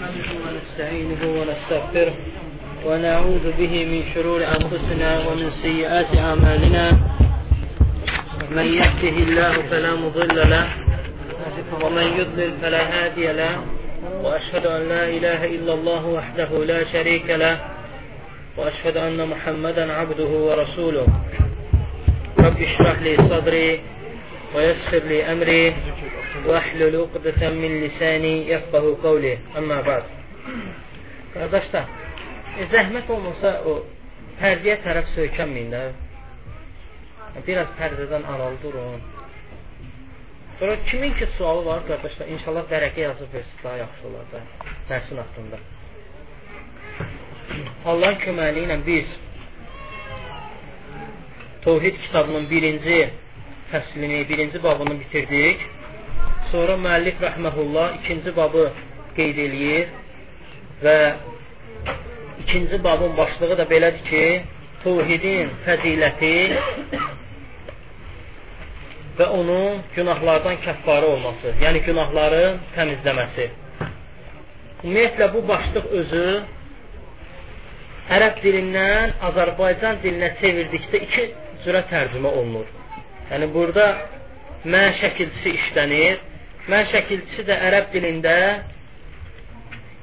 نحمده ونستعينه ونستغفره ونعوذ به من شرور أنفسنا ومن سيئات أعمالنا. من يهده الله فلا مضل له ومن يضلل فلا هادي له وأشهد أن لا إله إلا الله وحده لا شريك له وأشهد أن محمدا عبده ورسوله. رب اشرح لي صدري ويسر لي أمري. وəhlül uqdətən min lisəni yəfqəhu qavli əmmə bəd Qardaşlar, e, zəhmət olmasa o pərdəyə tərəf söykənməyin də. Biraz pərdədən aralı durun. Sonra kimin ki sualı var qardaşlar, inşallah vərəqə yazıb versin daha yaxşı olar da dərsin haqqında. Allahın köməyi ilə biz Tövhid kitabının birinci fəslini, birinci babını bitirdik. Sonra müəllif rəhməhullah ikinci babı qeyd eləyir və ikinci babın başlığı da belədir ki, Tövhidin fəziləti və onun günahlardan kəffarı olması, yəni günahları təmizləməsi. Ümumiyyətlə bu başlıq özü ərəb dilindən Azərbaycan dilinə çevirdikdə iki cürə tərcümə olunur. Yəni burada mə şəkilçisi işlənir. Mə şəkilçisi də ərəb dilində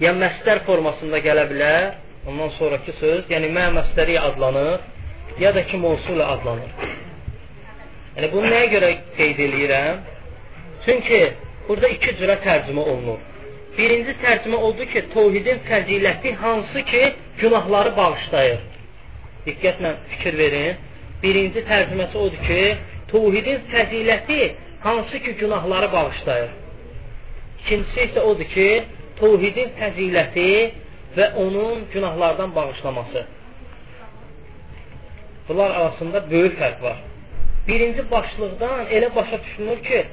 ya məstər formasında gələ bilər, ondan sonraki söz, yəni mə məstəri adlanır, ya da ki mövsul adlanır. Yəni bunu nəyə görə qeyd eləyirəm? Çünki burada iki cürə tərcümə olunur. Birinci tərcümə oldu ki, təvhidin fəziləti hansı ki, günahları bağışlayır. Diqqətlə fikir verin. Birinci tərcüməsi odur ki, Tövhidin fəziləti hansı ki günahları bağışlayır. İkincisi isə odur ki, tövhidin fəziləti və onun günahlardan bağışlaması. Bunlar arasında böyük fərq var. Birinci başlıqdan elə başa düşülür ki,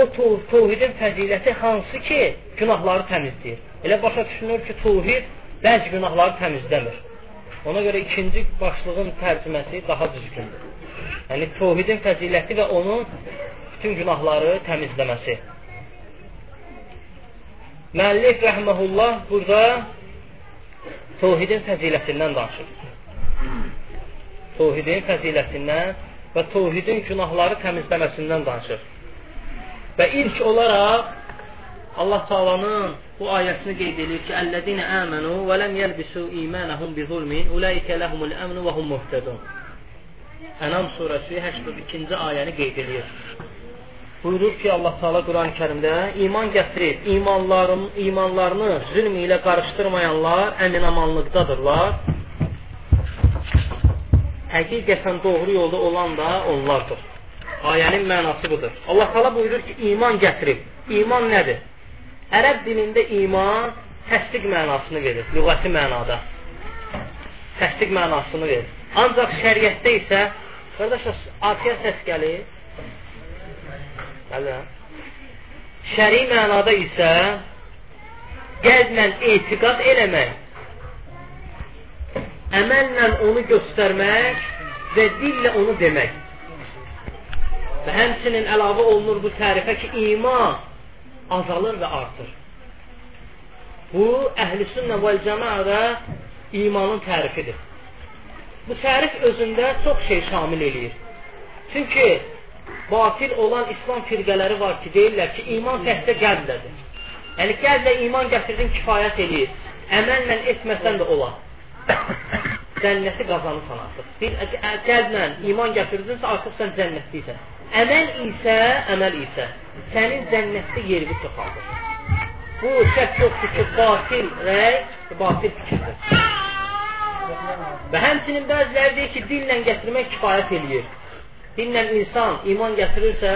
o tövhidin fəziləti hansı ki günahları təmizləyir. Elə başa düşülür ki, tövhid bəzi günahları təmizləmir. Ona görə ikinci başlığın tərcüməsi daha düzgündür. Yəni təvhidin fəziləti və onun bütün günahları təmizləməsi. Müəllif rəhməhullah burada təvhidin fəzilətindən danışır. Təvhidin fəzilətindən və təvhidin günahları təmizləməsindən danışır. Və ilk olaraq Allah Taala'nın bu ayəsini qeyd edir ki: "Əlləzina amanu və lem yelbisu imanahum bi zulmin, ulaika lahumul amnu və hum muhtadun." Ənam surəsi 82-ci ayəni qeyd edir. Buyurur ki, Allah Taala Quran-ı Kərimdə iman gətirib, imanların imanlarını zülm ilə qarışdırmayanlar əminamanlıqdadırlar. Həqiqətən doğru yolda olan da onlardır. Ayənin mənası budur. Allah Taala buyurur ki, iman gətirib. İman nədir? Ərəb dilində iman təsdiq mənasını verir, lüğəti mənada. Təsdiq mənasını verir. Ancaq şəriətdə isə Qardaşlar, arxaya səs gəlir. Hələ. Şəri mənada isə qəlblə etiqad eləmək, əməllə onu göstərmək və dillə onu demək. Və həmçinin əlavə olunur bu tərifə ki, iman azalır və artır. Bu, əhl-i sünnə vəl-cəmaədə imanın tərifidir. Bu tərif özündə çox şey şamil eləyir. Çünki batil olan İslam firqələri var ki, deyirlər ki, iman təhsə qəlblədir. Yəni, qəlblə iman gətirdin kifayət eləyir. Əməllə etməsən də olar. Cənnəti qazanırsan artıq. Bir qəlblə iman gətirdinsə, artıq sən cənnətliysən. Əməl isə, əməl isə sənin cənnətdə yerini çoxaldır. Bu şək yoxdur ki, batil rəy, batil fikirdir. Və həmçinin bəziləri deyir ki, dillə gətirmək kifayət eləyir. Dillə insan iman gətirirsə,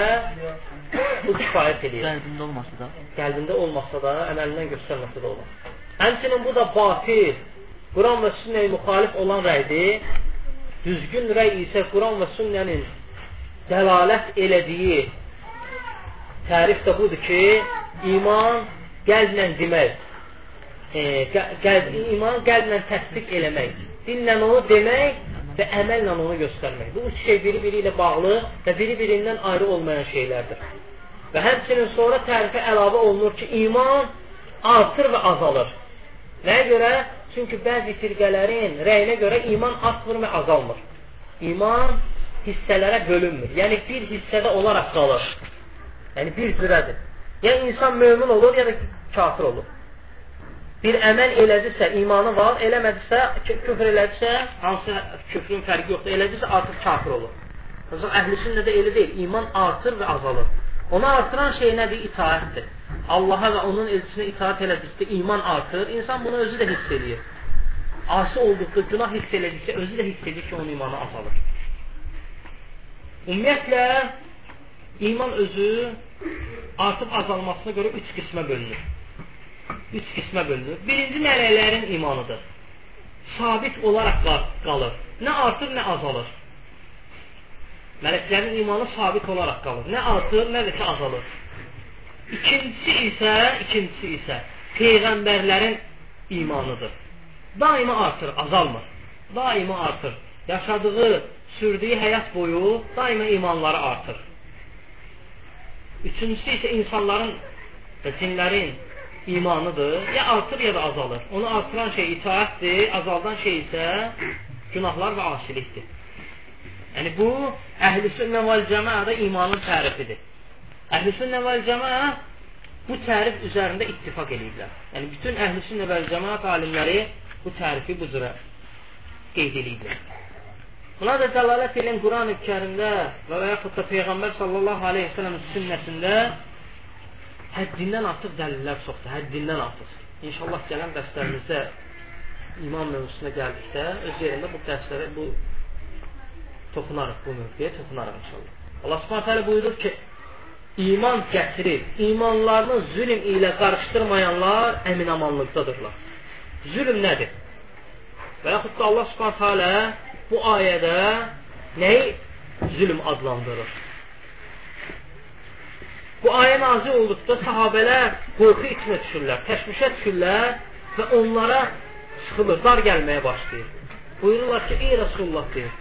bu kifayət eləyir. Qəlbində olmasa da. Qəlbində olmasa da, əməlindən göstərməsə də olar. Həmçinin bu da batil, Quran və sünnəyə müxalif olan rəydir. Düzgün rəy isə Quran və sünnənin dəlalət elədiyi tərif də budur ki, iman qəlblə demək, e, qəlb, iman qəlblə təsdiq eləmək dillə onu demək və əməllə onu göstərmək. Bu üç şey biri-biri ilə bağlı və biri-birindən ayrı olmayan şeylərdir. Və həmçinin sonra tərifə əlavə olunur ki, iman artır və azalır. Nəyə görə? Çünki bəzi firqələrin rəyinə görə iman artmır və azalmır. İman hissələrə bölünmür. Yəni bir hissədə olaraq qalır. Yəni bir cürədir. Ya insan mömin olur, ya da kafir olur. Bir əməl elədirsə, imanı var, eləmədirsə, küfr elədirsə, hansı küfrün fərqi yoxdur, elədirsə artıq kafir olur. Ancaq əhlüsün də elə deyil, iman artır və azalır. Onu artıran şey nədir? İtaətdir. Allaha və onun elçisinə itaat elədikdə iman artır, insan bunu özü də hiss edir. Asi olduqda, günah hiss elədikdə özü də hiss edir ki, onun imanı azalır. Ümumiyyətlə, iman özü artıb azalmasına görə üç qismə bölünür. Üç qismə bölünür. Birinci mələklərin imanıdır. Sabit olaraq qalır. Nə artır, nə azalır. Mələklərin imanı sabit olaraq qalır. Nə artır, nə də ki azalır. İkincisi isə, ikincisi isə peyğəmbərlərin imanıdır. Daima artır, azalmır. Daima artır. Yaşadığı, sürdüyü həyat boyu daima imanları artır. Üçüncüsü isə insanların və cinlərin imanıdır. Ya artır, ya da azalır. Onu artıran şey itaətdir, azaldan şey isə günahlar və asilikdir. Yəni bu əhl-i sünnə vəl cəmaədə imanın tərifidir. Əhl-i sünnə vəl cəmaə bu tərif üzərində ittifaq eləyiblər. Yəni bütün əhl-i sünnə vəl cəmaət alimləri bu tərifi bu cürə qeyd eləyiblər. Buna da dəlalət edən Quran-ı Kərimdə və yaxud da Peyğəmbər sallallahu aleyhi ve sellem sünnəsində həddindən artıq dəlillər çoxdur, həddindən artıq. İnşallah gələn dərslərimizdə iman mövzusuna gəldikdə öz yerində bu dərslərə, bu toxunarıq bu mövzuya, toxunarıq inşallah. Allah Subhanahu taala buyurur ki, iman gətirir. İmanlarını zülm ilə qarışdırmayanlar əminamanlıqdadırlar. Zülm nədir? Və yaxud da Allah Subhanahu taala bu ayədə nəyi zülm adlandırır? Bu ayə nazil olduqda sahabələr qorxu içinə düşürlər, təşvişə düşürlər və onlara sıxılır, dar gəlməyə başlayır. Buyururlar ki, ey Rasulullah deyir,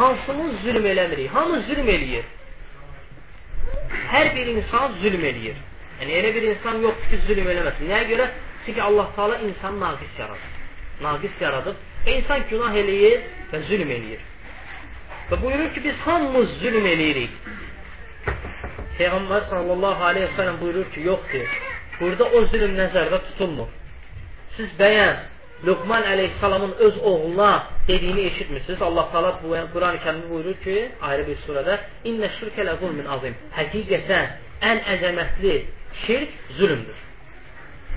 hansımız zülm eləmirik? Hamı zülm eləyir. Hər bir insan zülm eləyir. Yəni elə bir insan yoxdur ki, zülm eləməsin. Nəyə görə? Çünki Allah Taala insanı naqis yaradıb. Naqis yaradıb və insan günah eləyir və zülm eləyir. Və buyurur ki, biz hamımız zülm eləyirik. Peyğəmbər sallallahu aleyhi ve sellem buyurur ki, yoxdur. Burada o zülm nəzərdə tutulmur. Siz bəyən Luqman əleyhissalamın öz oğluna dediyini eşitmirsiniz. Allah Taala bu Quran-ı Kərimdə buyurur ki, ayrı bir surədə: "İnne şirke la zulmun azim." Həqiqətən ən əzəmətli şirk zülmdür.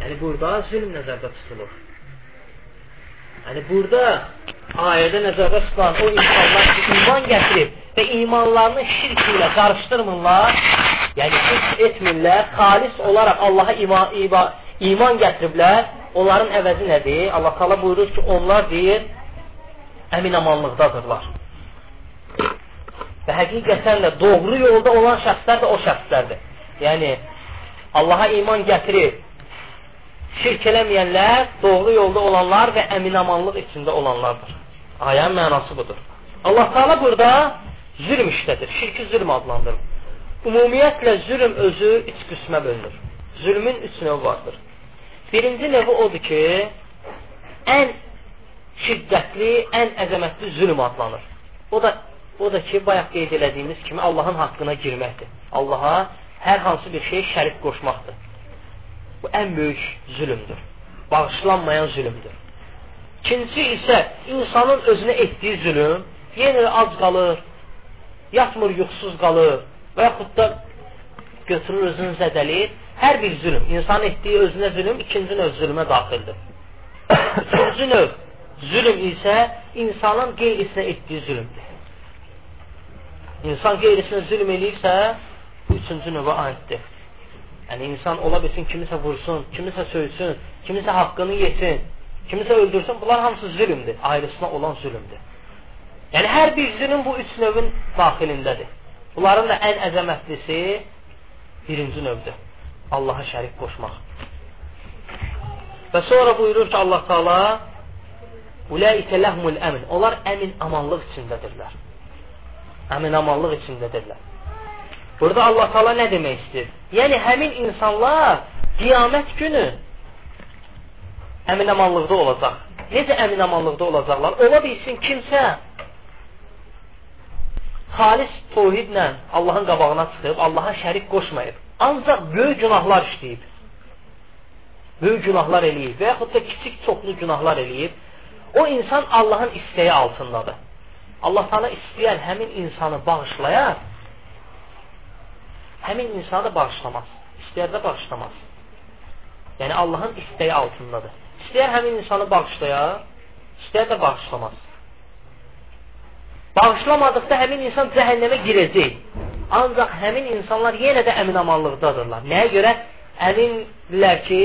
Yəni burada zülm nəzərdə tutulur. Yəni burada ayədə nəzərdə tutulan o insanlar ki, iman gətirib və imanlarını şirk ilə qarışdırmırlar, yəni şirk etmirlər, xalis olaraq Allaha iman, iman, iman gətiriblər onların əvəzi nədir? Allah Taala buyurur ki, onlar deyir, əminamanlıqdadırlar. Və həqiqətən də doğru yolda olan şəxslər də o şəxslərdir. Yəni, Allaha iman gətirib, şirk eləməyənlər, doğru yolda olanlar və əminamanlıq içində olanlardır. Ayənin mənası budur. Allah Taala burada zülm işlədir, şirki zülm adlandırır. Ümumiyyətlə zülm özü üç qismə bölünür. Zülmün üç növü vardır. Birinci növü odur ki, ən şiddətli, ən əzəmətli zülm adlanır. O da o da ki, bayaq qeyd elədiyimiz kimi Allahın haqqına girməkdir. Allaha hər hansı bir şey şərik qoşmaqdır. Bu ən böyük zülmdür. Bağışlanmayan zülmdür. İkincisi isə insanın özünə etdiyi zülm, yenə ac qalır, yatmır, yuxusuz qalır və yaxud da götürür özünü zədələyir Hər bir zülm, insan etdiyi özünə zülm ikinci növ zülmə daxildir. Üçüncü növ zülm isə insanın qeyrisinə etdiyi zülmdür. İnsan qeyrisinə zülm eləyirsə, bu üçüncü növə aiddir. Yəni insan ola bilsin, kimisə vursun, kimisə söysün, kimisə haqqını yesin, kimisə öldürsün, bunlar hamısı zülmdür, ayrısına olan zülmdür. Yəni hər bir zülm bu üç növün daxilindədir. Bunların da ən əzəmətlisi birinci növdür. Allaha şərik qoşmaq. Və sonra buyurur ki, Allah Taala Ulaikə ləhmul əmin. Onlar əmin amanlıq içindədirlər. Əmin amanlıq içindədirlər. Burada Allah Taala nə demək istəyir? Yəni həmin insanlar qiyamət günü əminamanlıqda olacaq. Necə əminamanlıqda olacaqlar? Ola bilsin kimsə xalis tohidlə Allahın qabağına çıxıb, Allaha şərik qoşmayıb. Ancaq böyük günahlar işləyib. Böyük günahlar eləyib və yaxud da kiçik çoxlu günahlar eləyib. O insan Allahın istəyi altındadır. Allah Taala istəyər həmin insanı bağışlayar. Həmin insanı da bağışlamaz. İstəyər də bağışlamaz. Yəni Allahın istəyi altındadır. İstəyər həmin insanı bağışlayar, istəyər də bağışlamaz. Bağışlamadıqda həmin insan cəhənnəmə girəcək. Ancaq həmin insanlar yenə də əminamanlıqdadırlar. Nəyə görə? Əmindirlər ki,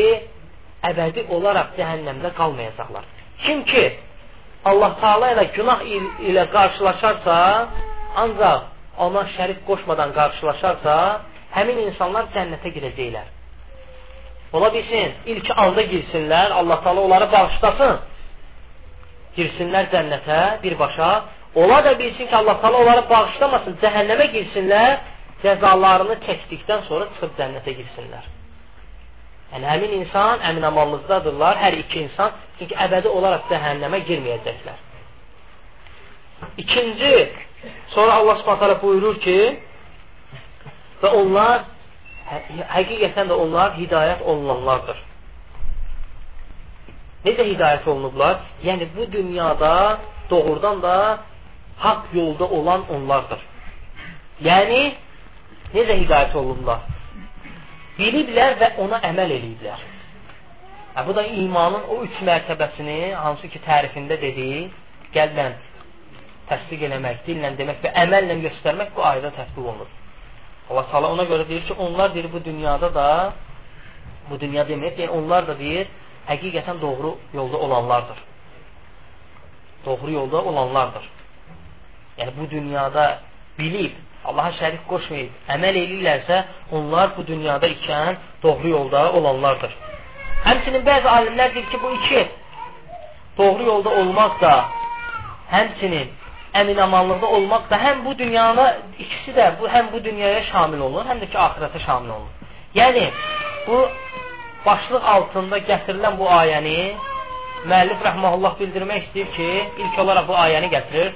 əbədi olaraq cəhənnəmdə qalmayacaqlar. Kim ki, Allah Taala ilə günah ilə qarşılaşarsa, ancaq ona şərik qoşmadan qarşılaşarsa, həmin insanlar cənnətə girəcəklər. Ola bilsin, ilk anda girsinlər, Allah Taala onları bağışlasın. Girsinlər cənnətə birbaşa. Ola da bilsin ki, Allah Taala onları bağışlamasın, cəhənnəmə girsinlər, cəzalarını çəkdikdən sonra çıxıb cənnətə girsinlər. Yəni həmin insan əminamanlıqdadırlar, hər iki insan, çünki əbədi olaraq cəhənnəmə girməyəcəklər. İkinci, sonra Allah Subhanahu buyurur ki, və onlar hə, həqiqətən də onlar hidayət olunanlardır. Necə hidayət olunublar? Yəni bu dünyada doğrudan da haqq yolda olan onlardır. Yəni necə hidayət olunublar? biliblər və ona əməl eləyiblər. Hə, bu da imanın o üç mərtəbəsini, hansı ki tərifində dedik, qəlblə təsdiq eləmək, dillə demək və əməllə göstərmək bu ayda tətbiq olunur. Allah Taala ona görə deyir ki, onlar deyir bu dünyada da bu dünya demir, yəni onlar da deyir həqiqətən doğru yolda olanlardır. Doğru yolda olanlardır. Yəni bu dünyada bilib Allaha şərik qoşmayıb, əməl eləyirlərsə, onlar bu dünyada ikən doğru yolda olanlardır. Həmçinin bəzi alimlər deyir ki, bu iki doğru yolda olmaq da, həmçinin əminamanlıqda olmaq da həm bu dünyada ikisi də bu həm bu dünyaya şamil olunur, həm də ki axirətə şamil olunur. Yəni bu başlıq altında gətirilən bu ayəni müəllif rəhməhullah bildirmək istəyir ki, ilk olaraq bu ayəni gətirir.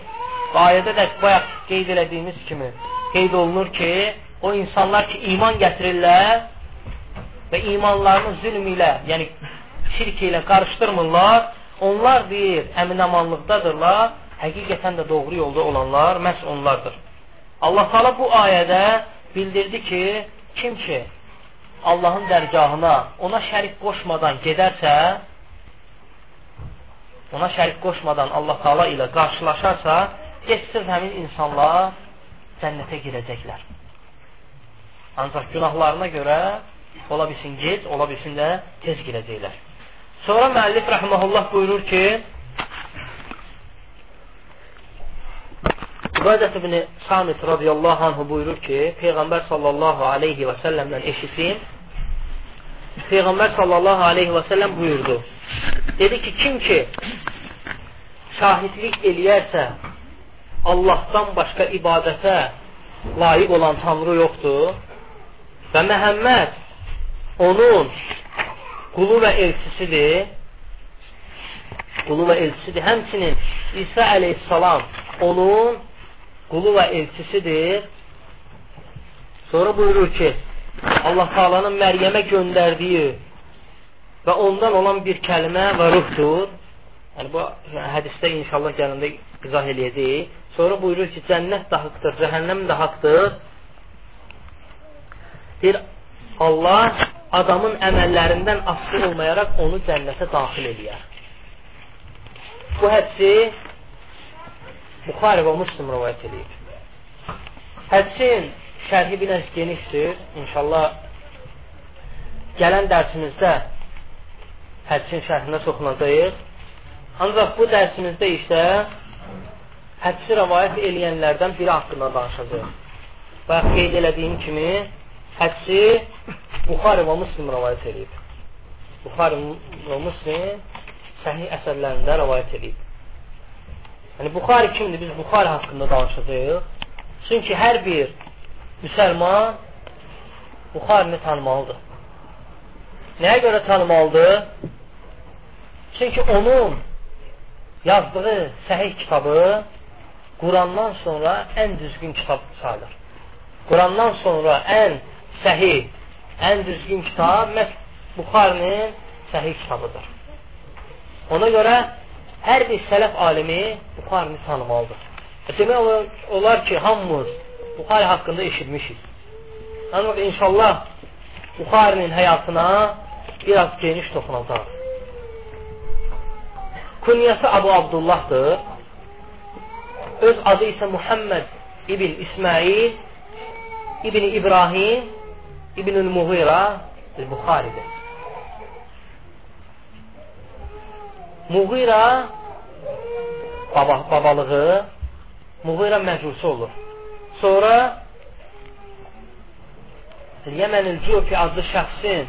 Ayədə də bayaq qeyd elədiyimiz kimi qeyd olunur ki, o insanlar ki, iman gətirirlər və imanlarını zülm ilə, yəni şirk ilə qarışdırmırlar, onlar deyir, əminamanlıqdadırlar, həqiqətən də doğru yolda olanlar məhz onlardır. Allah Taala bu ayədə bildirdi ki, kim ki Allahın dərgahına ona şərik qoşmadan gedərsə, ona şərik qoşmadan Allah Taala ilə qarşılaşarsa, getsin həmin insanlar cənnətə girəcəklər. Ancaq günahlarına görə ola bilsin gec, ola bilsin də tez girəcəklər. Sonra müəllif rəhməhullah buyurur ki, Ubadət ibn Samit radiyallahu anhu buyurur ki, Peyğəmbər sallallahu aleyhi və səlləmdən eşitim, Peyğəmbər sallallahu aleyhi və səlləm buyurdu. Dedi ki, kim ki şahidlik eləyərsə Allahdan başqa ibadətə layiq olan Tanrı yoxdur və Məhəmməd onun qulu və elçisidir. Qulu və elçisidir. Həmçinin İsa əleyhissalam onun qulu və elçisidir. Sonra buyurur ki, Allah Taala'nın Məryəmə göndərdiyi və ondan olan bir kəlmə və ruhdur. Yəni bu hədisdə inşallah gəlində izah eləyəcəyik. Sonra buyurur ki, cənnət də haqdır, cəhənnəm də haqdır. Deyir, Allah adamın əməllərindən asılı olmayaraq onu cənnətə daxil eləyər. Bu hədsi Buxari və Müslim rəvayət edir. Hədsin şərhi biraz genişdir. İnşallah gələn dərsimizdə hədsin şərhinə toxunacağıq. Ancaq bu dərsimizdə isə hədsi rəvayət eləyənlərdən biri haqqında danışacaq. Və qeyd elədiyim kimi, hədsi Buxari və Müslim rəvayət edib. Buxari və Müslim səhih əsərlərində rəvayət edib. Yəni, Buxari kimdir? Biz Buxari haqqında danışacaq. Çünki hər bir müsəlman Buxarini tanımalıdır. Nəyə görə tanımalıdır? Çünki onun yazdığı səhih kitabı Qurandan sonra ən düzgün kitab sayılır. Qurandan sonra ən səhih, ən düzgün kitab məhz Buxarinin səhih kitabıdır. Ona görə hər bir sələf alimi Buxarini tanımalıdır. E, demək olar, ki, hamımız Buxari haqqında eşitmişik. Ancaq inşallah Buxarinin həyatına biraz geniş toxunacaq. Künyəsi Abu Abdullahdır. Öz adı isə Muhammed ibn İsmail ibn İbrahim ibn-ül Muğira Buxaridir. Muğira baba, babalığı Muğira məcusi olur. Sonra Yəmənil Cufi adlı şəxsin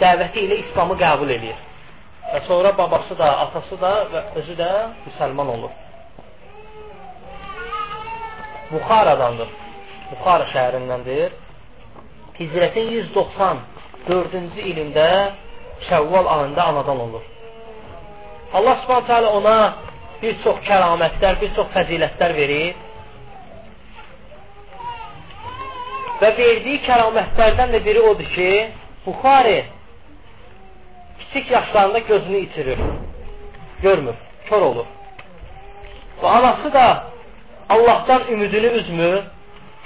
dəvəti ilə İslamı qəbul edir. Və sonra babası da, atası da və özü də müsəlman olur. Buxaradandır. Buxara şəhərindəndir. Hicrətin 194-cü ilində Şəvval ayında anadan olur. Allah Subhanahu taala ona bir çox kəramətlər, bir çox fəzilətlər verir. Və verdiyi kəramətlərdən də biri odur ki, Buxari kiçik yaşlarında gözünü itirir. Görmür, kör olur. Və anası da Allahdan ümidini üzmür,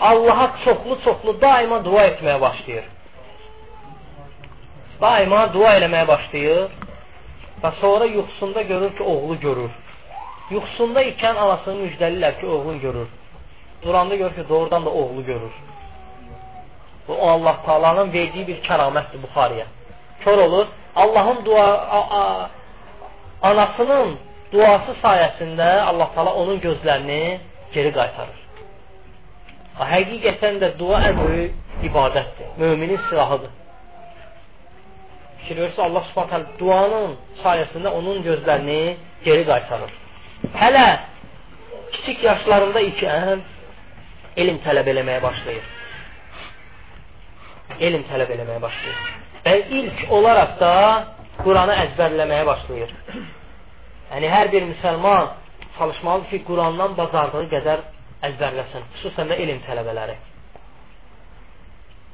Allaha çoxlu-çoxlu daima dua etməyə başlayır. Daima dua eləməyə başlayır və sonra yuxusunda görür ki, oğlu görür. Yuxusunda ikən anasını müjdəlilər ki, oğlun görür. Duranda görür ki, doğrudan da oğlu görür. Bu Allah Taala'nın verdiyi bir kəramətdir Buxariyə. Kör olur. Allahın dua a, a, anasının duası sayəsində Allah Taala onun gözlərini geri qaytarır. Həqiqətən də dua ən böyük ibadətdir. Möminin silahıdır. Fikir verirsə Allah Subhanahu duanın sayəsində onun gözlərini geri qaytarır. Hələ kiçik yaşlarında ikən elm tələb eləməyə başlayır. Elm tələb eləməyə başlayır. Və ilk olaraq da Quranı əzbərləməyə başlayır. Yəni hər bir müsəlman çalışmalıdır ki, Qurandan bacardığı qədər əzbərləsin, xüsusən də elm tələbələri.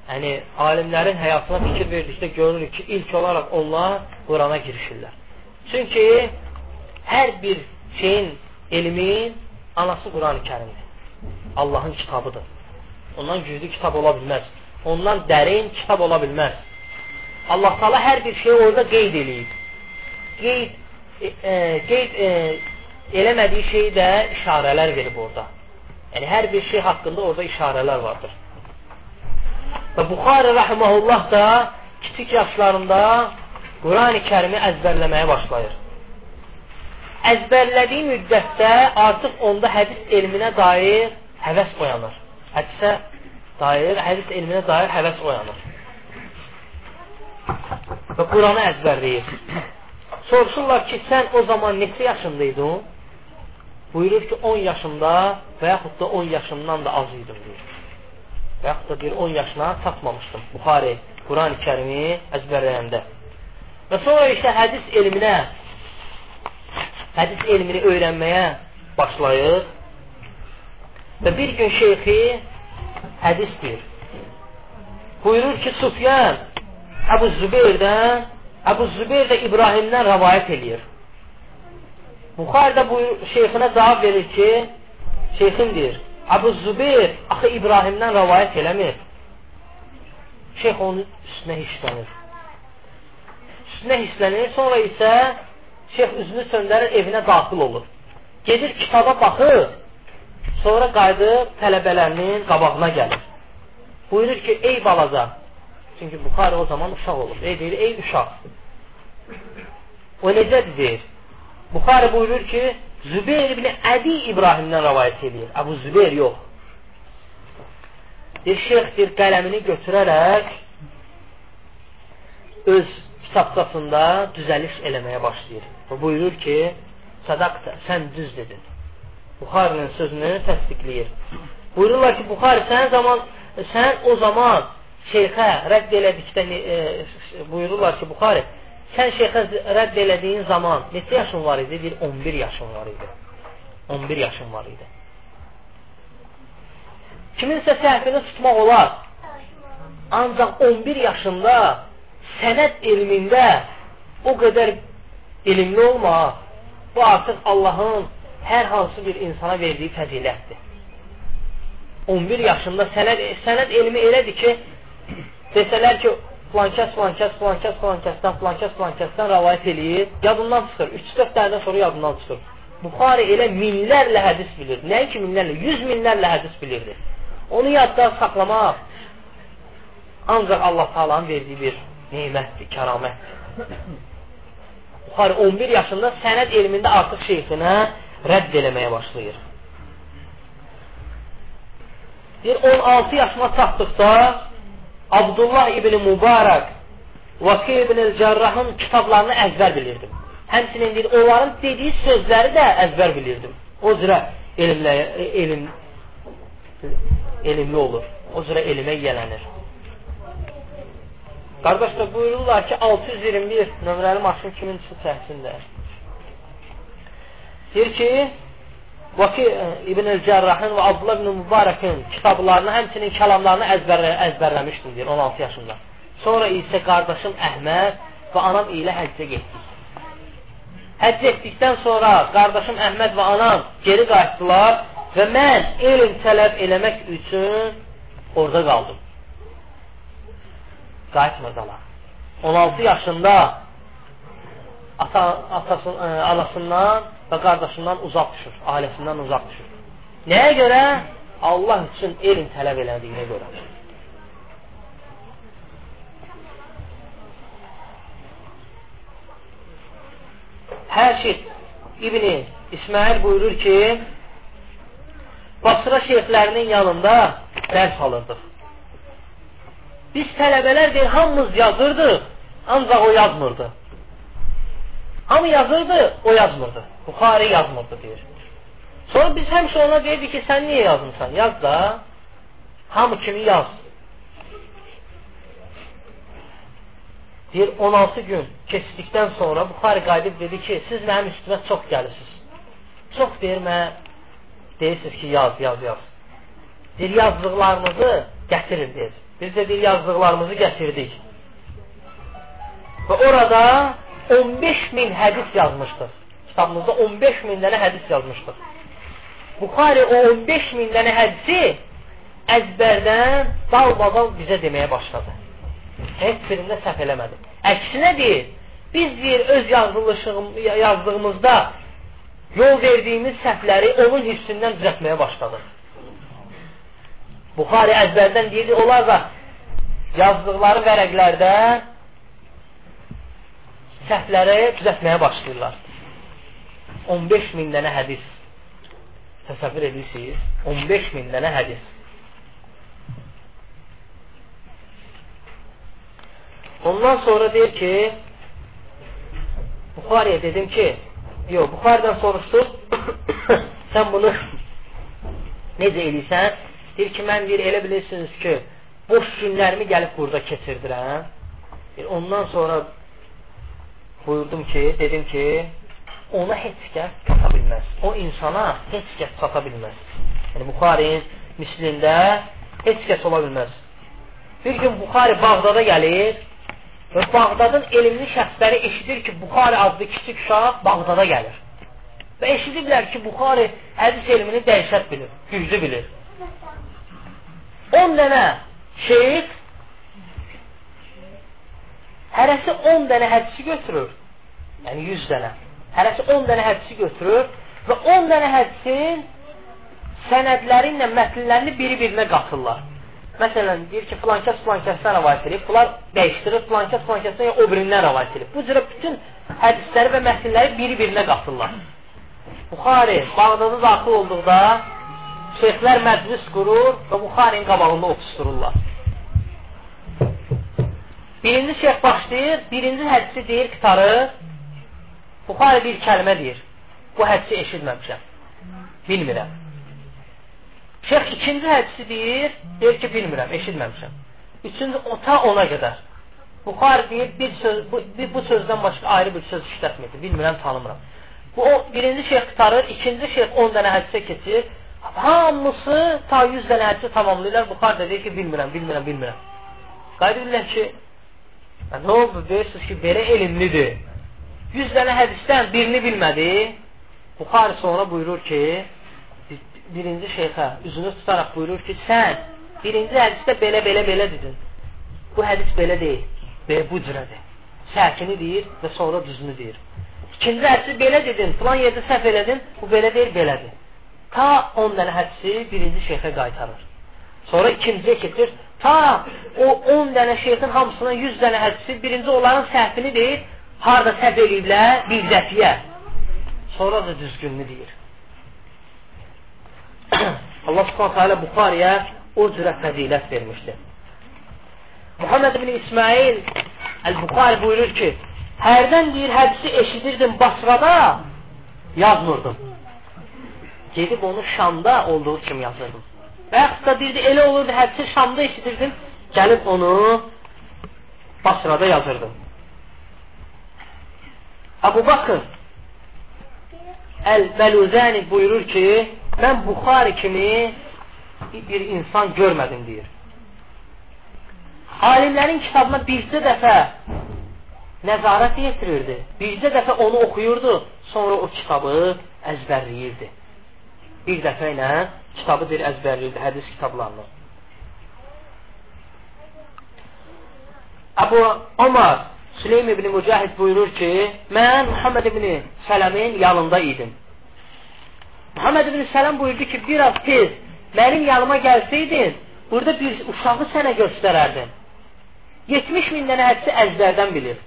Yəni, alimlərin həyatına fikir verdikdə görürük ki, ilk olaraq onlar Qurana girişirlər. Çünki hər bir şeyin, elmin anası Quran-ı kərimdir. Allahın kitabıdır. Ondan güclü kitab ola bilməz. Ondan dərin kitab ola bilməz. Allah Taala hər bir şeyi orada qeyd eləyib. Qeyd e, e, qeyd e, eləmədiyi şeyi də işarələr verib orada. Yəni hər bir şey haqqında orada işarələr vardır. Və Buxari rəhməhullah da kiçik yaşlarında Qurani Kərimi əzbərləməyə başlayır. Əzbərlədiyi müddətdə artıq onda hədis elminə dair həvəs oyanır. Hədisə dair, hədis elminə dair həvəs oyanır. Və Quranı əzbərləyir. Soruşurlar ki, sən o zaman neçə yaşındaydın? Buyurur ki 10 yaşımda və yaxud da 10 yaşımdan da az idim deyir. Və yaxud da deyir 10 yaşına çatmamışdım. Buxari, Quran-ı kərimi əzbərləyəndə. Və sonra isə hədis elminə hədis elmini öyrənməyə başlayır. Və bir gün şeyxi hədis deyir. Buyurur ki, Sufyan Əbu Zübeyrdən Əbu Zübeyr də İbrahimdən rəvayət eləyir. Buxar da bu şeyxinə cavab verir ki, şeyxin deyir, Əbu Zübeyir axı İbrahimdən rəvayət eləmir. Şeyx onun üstünə hisslənir. Üstünə hisslənir, sonra isə şeyx üzünü söndürür, evinə daxil olur. Gedir kitaba baxır, sonra qayıdıb tələbələrinin qabağına gəlir. Buyurur ki, ey balaca, çünki Buxari o zaman uşaq olur. Ey deyir, ey uşaq. O necədir deyir? Buxari buyurur ki, Zübeyir ibn Ədi İbrahimdən rəvayət edir. Əbu Zübeyir yox. Bir şeyxdir qələmini götürərək öz kitabçasında düzəliş eləməyə başlayır. Və buyurur ki, sadaqta, sən düz dedin. Buxarinin sözünü təsdiqləyir. Buyururlar ki, Buxari sən zaman sən o zaman şeyxə rədd elədikdə e, buyururlar ki, Buxari sən şeyxə rədd elədiyin zaman neçə yaşın var idi? Deyir, 11 yaşın var idi. 11 yaşın var idi. Kiminsə səhvini tutmaq olar. Ancaq 11 yaşında sənət elmində o qədər elmli olmaq, bu artıq Allahın hər hansı bir insana verdiyi fəzilətdir. 11 yaşında sənət, sənət elmi elədir ki, desələr ki, flankəs, flankəs, flankəs, flankəsdən, flankəs, flankəsdən rəvayət eləyir, yadından çıxır. 3-4 dənədən sonra yadından çıxır. Buxari elə minlərlə hədis bilir. Nəinki minlərlə, yüz minlərlə hədis bilirdi. Onu yadda saxlamaq ancaq Allah Taala'nın verdiyi bir nemətdir, kəramətdir. Buxari 11 yaşında sənəd elmində artıq şeyxinə rədd eləməyə başlayır. Deyir, 16 yaşına çatdıqda Abdullah ibn Mübarək Vaki ibn Cərrahın kitablarını əzbər bilirdim. Həmçinin deyir, onların dediyi sözləri də əzbər bilirdim. O cürə elmlə, elm, elmli olur. O cürə elmə yiyələnir. Qardaşlar buyururlar ki, 621 nömrəli maşın kimin üçün səhsində? Deyir ki, Vaki e, İbn Cərrahın və Abdullah ibn Mübarəkin kitablarını, həmçinin kəlamlarını əzbərlə, əzbərləmişdim, deyir, 16 yaşında. Sonra isə qardaşım Əhməd və anam ilə həccə getdik. Həcc etdikdən sonra qardaşım Əhməd və anam geri qayıtdılar və mən elm tələb eləmək üçün orada qaldım qayıtmırdılar. 16 yaşında ata, atası, ə, e, anasından və qardaşından uzaq düşür, ailəsindən uzaq düşür. Nəyə görə? Allah üçün elm tələb elədiyinə görə. Hər şey İbni İsmail buyurur ki, Basra şeyxlərinin yanında dərs alırdıq. Biz tələbələr deyir, hamımız yazırdıq, ancaq o yazmırdı. Hamı yazırdı, o yazmırdı. Buxari yazmırdı deyir. Sonra biz həmişə ona deyirdik ki, sən niyə yazmırsan? Yaz da, hamı kimi yaz. Deyir, 16 gün keçdikdən sonra Buxari qayıdıb dedi ki, siz mənim üstümə çox gəlirsiniz. Çox deyir, mənə deyirsiniz ki, yaz, yaz, yaz. Deyir, yazdıqlarınızı gətirin, deyir. Biz də bir yazdıqlarımızı gətirdik. Və orada 15 min hədis yazmışdıq. Kitabımızda 15 min dənə hədis yazmışdıq. Buxari o 15 min dənə hədisi əzbərdən dalbadan bizə deməyə başladı. Heç birində səhv eləmədi. Əksinə deyir, biz deyir, öz yazdığımızda yol verdiyimiz səhvləri onun hissindən düzətməyə başladıq. Buxari əzbərdən deyir, onlar da yazdıqları vərəqlərdə səhvləri düzətməyə başlayırlar. 15 min dənə hədis. Təsəvvür edirsiniz? 15 min dənə hədis. Ondan sonra deyir ki, Buxariyə dedim ki, yox, Buxaridən soruşdur, sən bunu necə eləyirsən? Deyir ki, mən deyir, elə bilirsiniz ki, boş günlərimi gəlib burada keçirdirəm. Deyir, ondan sonra buyurdum ki, dedim ki, ona heç kəs çata bilməz. O insana heç kəs çata bilməz. Yəni, Buxarin mislində heç kəs ola bilməz. Bir gün Buxari Bağdada gəlir və Bağdadın elmli şəxsləri eşidir ki, Buxari adlı kiçik uşaq Bağdada gəlir. Və eşidiblər ki, Buxari hədis elmini dəhşət bilir, güclü bilir. 10 dənə şeyx hərəsi 10 dənə hədisi götürür. Yəni 100 dənə. Hərəsi 10 dənə hədisi götürür və 10 dənə hədisin sənədləri ilə mətnlərini biri-birinə qatırlar. Məsələn, deyir ki, filankəs filankəsdən rəvayət edib, bunlar dəyişdirir, filankəs filankəsdən ya o birindən rəvayət edib. Bu cürə bütün hədisləri və mətnləri biri-birinə qatırlar. Buxari Bağdada daxil olduqda şeyxlər məclis qurur və Buxarinin qabağında otustururlar. Birinci şeyx başlayır, birinci hədisi deyir qitarı, Buxari bir kəlmə deyir. Bu hədisi eşitməmişəm. Bilmirəm. Şeyx ikinci hədisi deyir, deyir ki, bilmirəm, eşitməmişəm. Üçüncü, ta ona qədər. Buxari deyir, bir, söz, bu, bir, bu sözdən başqa ayrı bir söz işlətmirdi. Bilmirəm, tanımıram. Bu, o, birinci şeyh qutarır, ikinci şeyh 10 dənə hədisə keçir. Hamısı ta 100 dənə hədisi tamamlayırlar. Buxari da deyir ki, bilmirəm, bilmirəm, bilmirəm. Qaydı bilirlər ki, nə oldu? Deyirsiniz ki, belə elmlidir. 100 dənə hədisdən birini bilmədi. Buxari sonra buyurur ki, birinci şeyxə üzünü tutaraq buyurur ki, sən birinci hədisdə belə, belə, belə dedin. Bu hədis belə deyil. Belə bu cürədir. Səhkini deyir və sonra düzünü deyir. İkinci hədisi belə dedin, filan yerdə səhv elədin, bu belə deyil, belədir. Ta 10 dənə hədisi birinci şeyxə qaytarır. Sonra ikinciyə keçir, ta o 10 dənə şeyxin hamısına 100 dənə hədisi birinci onların səhvini deyir, harada səhv eləyiblər, bir dəfiyə. Sonra da düzgününü deyir. Allah subhanətə alə Buxariyə o cürə fəzilət vermişdir. Muhammed ibn İsmail Əl-Buxari buyurur ki, hərdən deyir, hədisi eşidirdim Basrada, yazmırdım. Gedib onu Şamda olduğu kimi yazırdım. Və yaxud da deyirdi, elə olurdu, hədisi Şamda eşidirdim, gəlib onu Basrada yazırdım. Əbu Bakır Əl-Bəluzəni buyurur ki, mən Buxari kimi bir insan görmədim deyir. Alimlərin kitabına bircə dəfə nəzarət yetirirdi. Bircə dəfə onu oxuyurdu, sonra o kitabı əzbərləyirdi. Bir dəfə ilə kitabı deyir əzbərləyirdi, hədis kitablarını. Əbu Omar Süleym ibn Mücahid buyurur ki, mən Muhammed ibn Sələmin yanında idim. Muhammed ibn Sələm buyurdu ki, biraz tez mənim yanıma gəlsəydin, burada bir uşağı sənə göstərərdim. 70 min dənə hədisi əzbərdən bilir.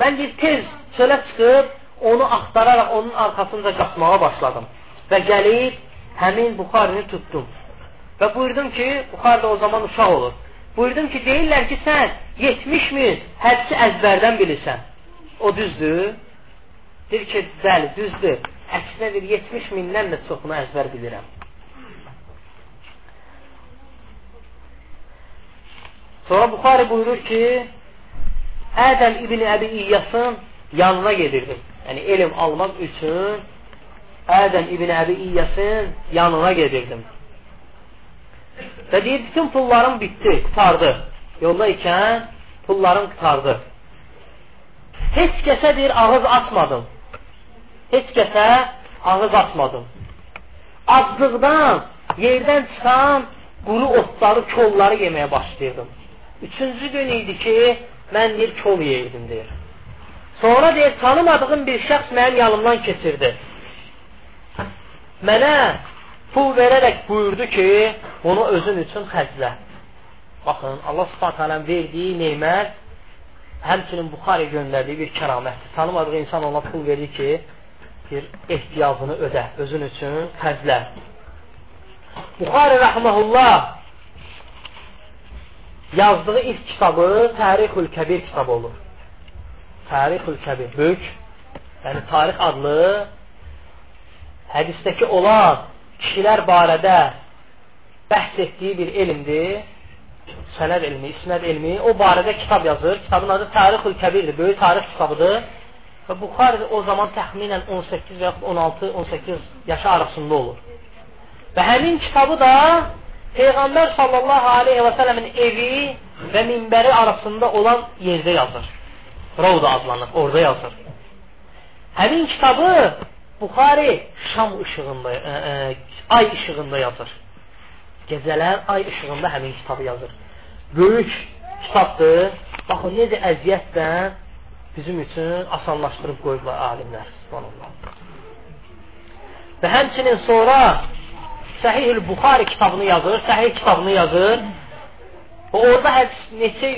Mən bir tez çölə çıxıb, onu axtararaq onun arxasınca qaçmağa başladım. Və gəlib, həmin Buxarini tutdum. Və buyurdum ki, Buxar da o zaman uşaq olur. Buyurdum ki, deyirlər ki, sən 70 min hədisi əzbərdən bilirsən. O düzdür? Deyir ki, bəli, düzdür. Əksinə bir 70 mindən də çoxunu əzbər bilirəm. Sonra Buxari buyurur ki, Ədəm İbni Əbi İyyasın yanına gedirdim. Yəni, elm almaq üçün Ədəm İbni Əbi İyyasın yanına gedirdim. Və deyir, bütün pullarım bitdi, qutardı. Yolda ikən pullarım qutardı. Heç kəsə deyir, ağız açmadım. Heç kəsə ağız açmadım. Aclıqdan yerdən çıxan quru otları, kolları yeməyə başlayırdım. Üçüncü gün idi ki, mən deyir, kol yeyirdim, deyir. Sonra deyir, tanımadığım bir şəxs mənim yanımdan keçirdi. Mənə pul verərək buyurdu ki, bunu özün üçün xərclə. Baxın, Allah subhanətə verdiyi neymət həmçinin Buxari göndərdiyi bir kəramətdir. Tanımadığı insan ona pul verir ki, bir ehtiyacını ödə, özün üçün xərclə. Buxari rəhməhullah yazdığı ilk kitabı Tarixül Kəbir kitabı olur. Tarixül Kəbir, böyük, yəni tarix adlı hədisdəki olan kişilər barədə bəhs etdiyi bir elmdir. Sənəd elmi, isnəd elmi. O barədə kitab yazır. Kitabın adı Tarixül Kəbirdir. Böyük tarix kitabıdır. Və Buxari o zaman təxminən 18 və 16-18 yaşı arasında olur. Və həmin kitabı da Peyğəmbər sallallahu aleyhi və sələmin evi və minbəri arasında olan yerdə yazır. Rovda adlanır, orada yazır. Həmin kitabı Buxari şam işığında, ə, e, ə, e, ay işığında yazır. Gecələr ay işığında həmin kitabı yazır. Böyük kitabdır. Baxın, necə əziyyətlə bizim üçün asanlaşdırıb qoyublar alimlər. Subhanallah. Və həmçinin sonra Səhih-ül Buxari kitabını yazır, Səhih kitabını yazır. Və orada hədis, neçə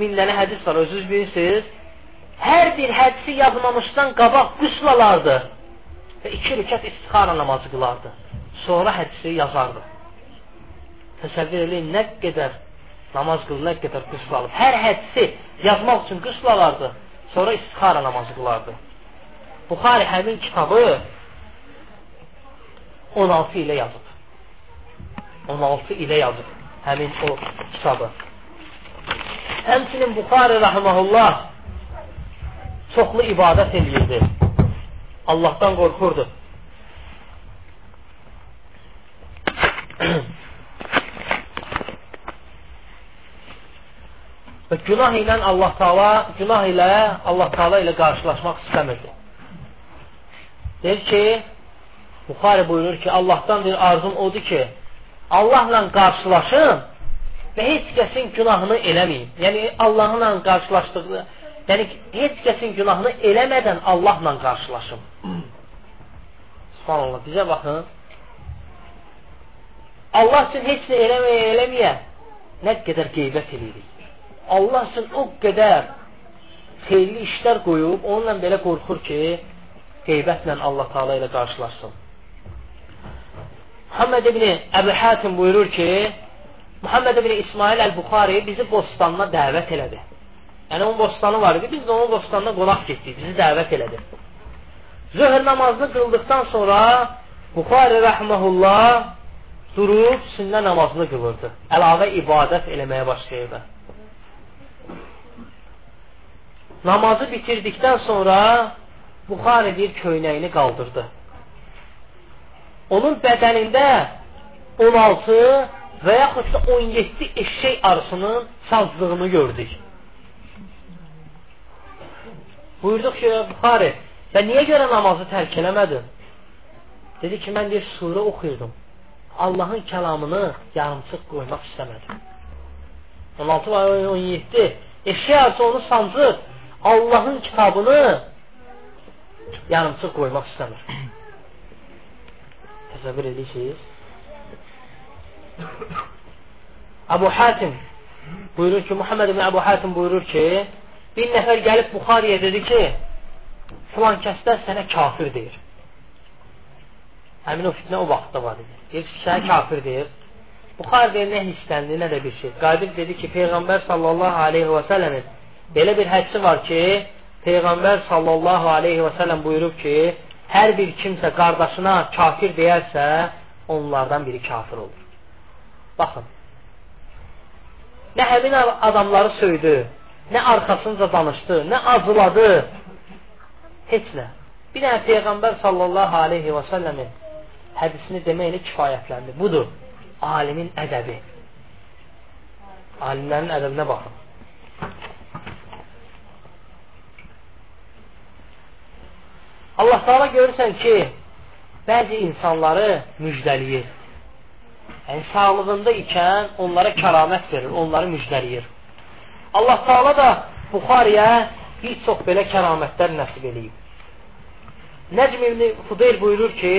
min dənə hədis var, özünüz bilirsiniz. Hər bir hədisi yazmamışdan qabaq qüsl alardı və iki rükət istixara namazı qılardı. Sonra hədisi yazardı. Təsəvvür eləyin, nə qədər namaz qılır, nə qədər qüsl alıb. Hər hədisi yazmaq üçün qüsl alardı. Sonra istixara namazı qılardı. Buxari həmin kitabı 16 ilə yazıb. 16 ilə yazıb həmin o kitabı. Həmçinin Buxari rahimehullah çoxlu ibadət eləyirdi. Allahdan qorxurdu. Və günah ilə Allah Taala, günah ilə Allah Taala ilə qarşılaşmaq istəmirdi. Deyir ki, Buxari buyurur ki, Allahdan bir arzum odur ki, Allahla qarşılaşım və heç kəsin günahını eləməyim. Yəni Allahla qarşılaşdığı, yəni heç kəsin günahını eləmədən Allahla qarşılaşım. Subhanallah, bizə baxın. Allah üçün heç nə eləməyə eləməyə nə qədər qeybət eləyirik. Allah üçün o qədər xeyirli işlər qoyub, onunla belə qorxur ki, qeybətlə Allah Taala ilə qarşılaşsın. Muhammed ibn Əbu Hatim buyurur ki, Muhammed ibn İsmail Əl-Buxari bizi bostanına dəvət elədi. Yəni onun bostanı var idi, biz də onun bostanına qonaq getdik, bizi dəvət elədi. Zöhr namazını qıldıqdan sonra Buxari rəhməhullah durub sünnə namazını qılırdı. Əlavə ibadət eləməyə başlayırdı. Namazı bitirdikdən sonra Buxari bir köynəyini qaldırdı. Onun bədənində 16 və yaxud da 17 eşək arısının sazlığını gördük. Buyurduq ki, Buxari, və niyə görə namazı tərk eləmədin? Dedi ki, mən bir surə oxuyurdum. Allahın kəlamını yarımçıq qoymaq istəmədim. 16 və 17 eşək arısı onu sancır. Allahın kitabını yarımçıq qoymaq istəmir. Təsəvvür edirsiniz? Əbu Hatim buyurur ki, Muhammed ibn Əbu Hatim buyurur ki, bir nəfər gəlib Buxariyə dedi ki, filan kəsdən sənə kafir deyir. Həmin o fitnə o vaxtda var idi. Deyir ki, sənə kafir deyir. Buxar deyir, nə hissləndi, nə də bir şey. Qadir dedi ki, Peyğəmbər sallallahu aleyhi və sələmin belə bir hədsi var ki, Peyğəmbər sallallahu aleyhi və səlləm buyurub ki, hər bir kimsə qardaşına kafir deyərsə, onlardan biri kafir olur. Baxın. Nə həmin adamları söydü, nə arxasınca danışdı, nə azıladı. Heç nə. Bir dənə Peyğəmbər sallallahu aleyhi və səlləmin hədisini deməklə kifayətləndi. Budur, alimin ədəbi. Alimlərin ədəbinə baxın. Allah Taala görürsən ki, bəzi insanları müjdəliyir. Yəni sağlığında ikən onlara kəramət verir, onları müjdəliyir. Allah Taala da Buxariyə bir çox belə kəramətlər nəsib eləyib. Nəcm ibn Fudeyl buyurur ki,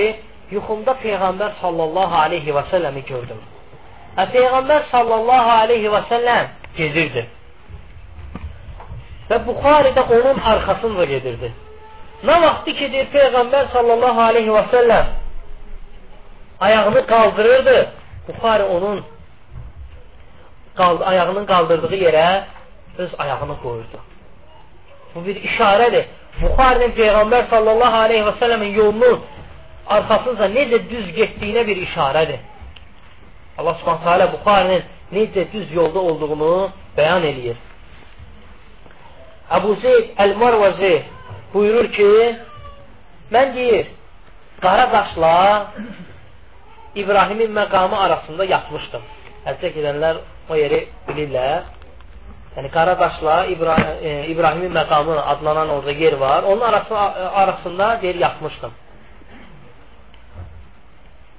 yuxumda Peyğəmbər sallallahu aleyhi və səlləmi gördüm. Və Peyğəmbər sallallahu aleyhi və səlləm gedirdi. Və Buxaridə onun arxasınca gedirdi. Nə vaxtı ki, deyir Peyğəmbər sallallahu aleyhi və səlləm ayağını qaldırırdı, Buxari onun qald ayağının qaldırdığı yerə öz ayağını qoyurdu. Bu bir işarədir. Buxarinin Peyğəmbər sallallahu aleyhi və səlləmin yolunun arxasınca necə düz getdiyinə bir işarədir. Allah subhanətə alə Buxarinin necə düz yolda olduğunu bəyan eləyir. Əbu Zeyd Əl-Marvazi buyurur ki, mən deyir, Qaradaşla İbrahimin məqamı arasında yatmışdım. Həccə gedənlər o yeri bilirlər. Yəni Qaradaşla İbrahim, e, İbrahimin məqamı adlanan orada yer var. Onun arası, arasında deyir yatmışdım.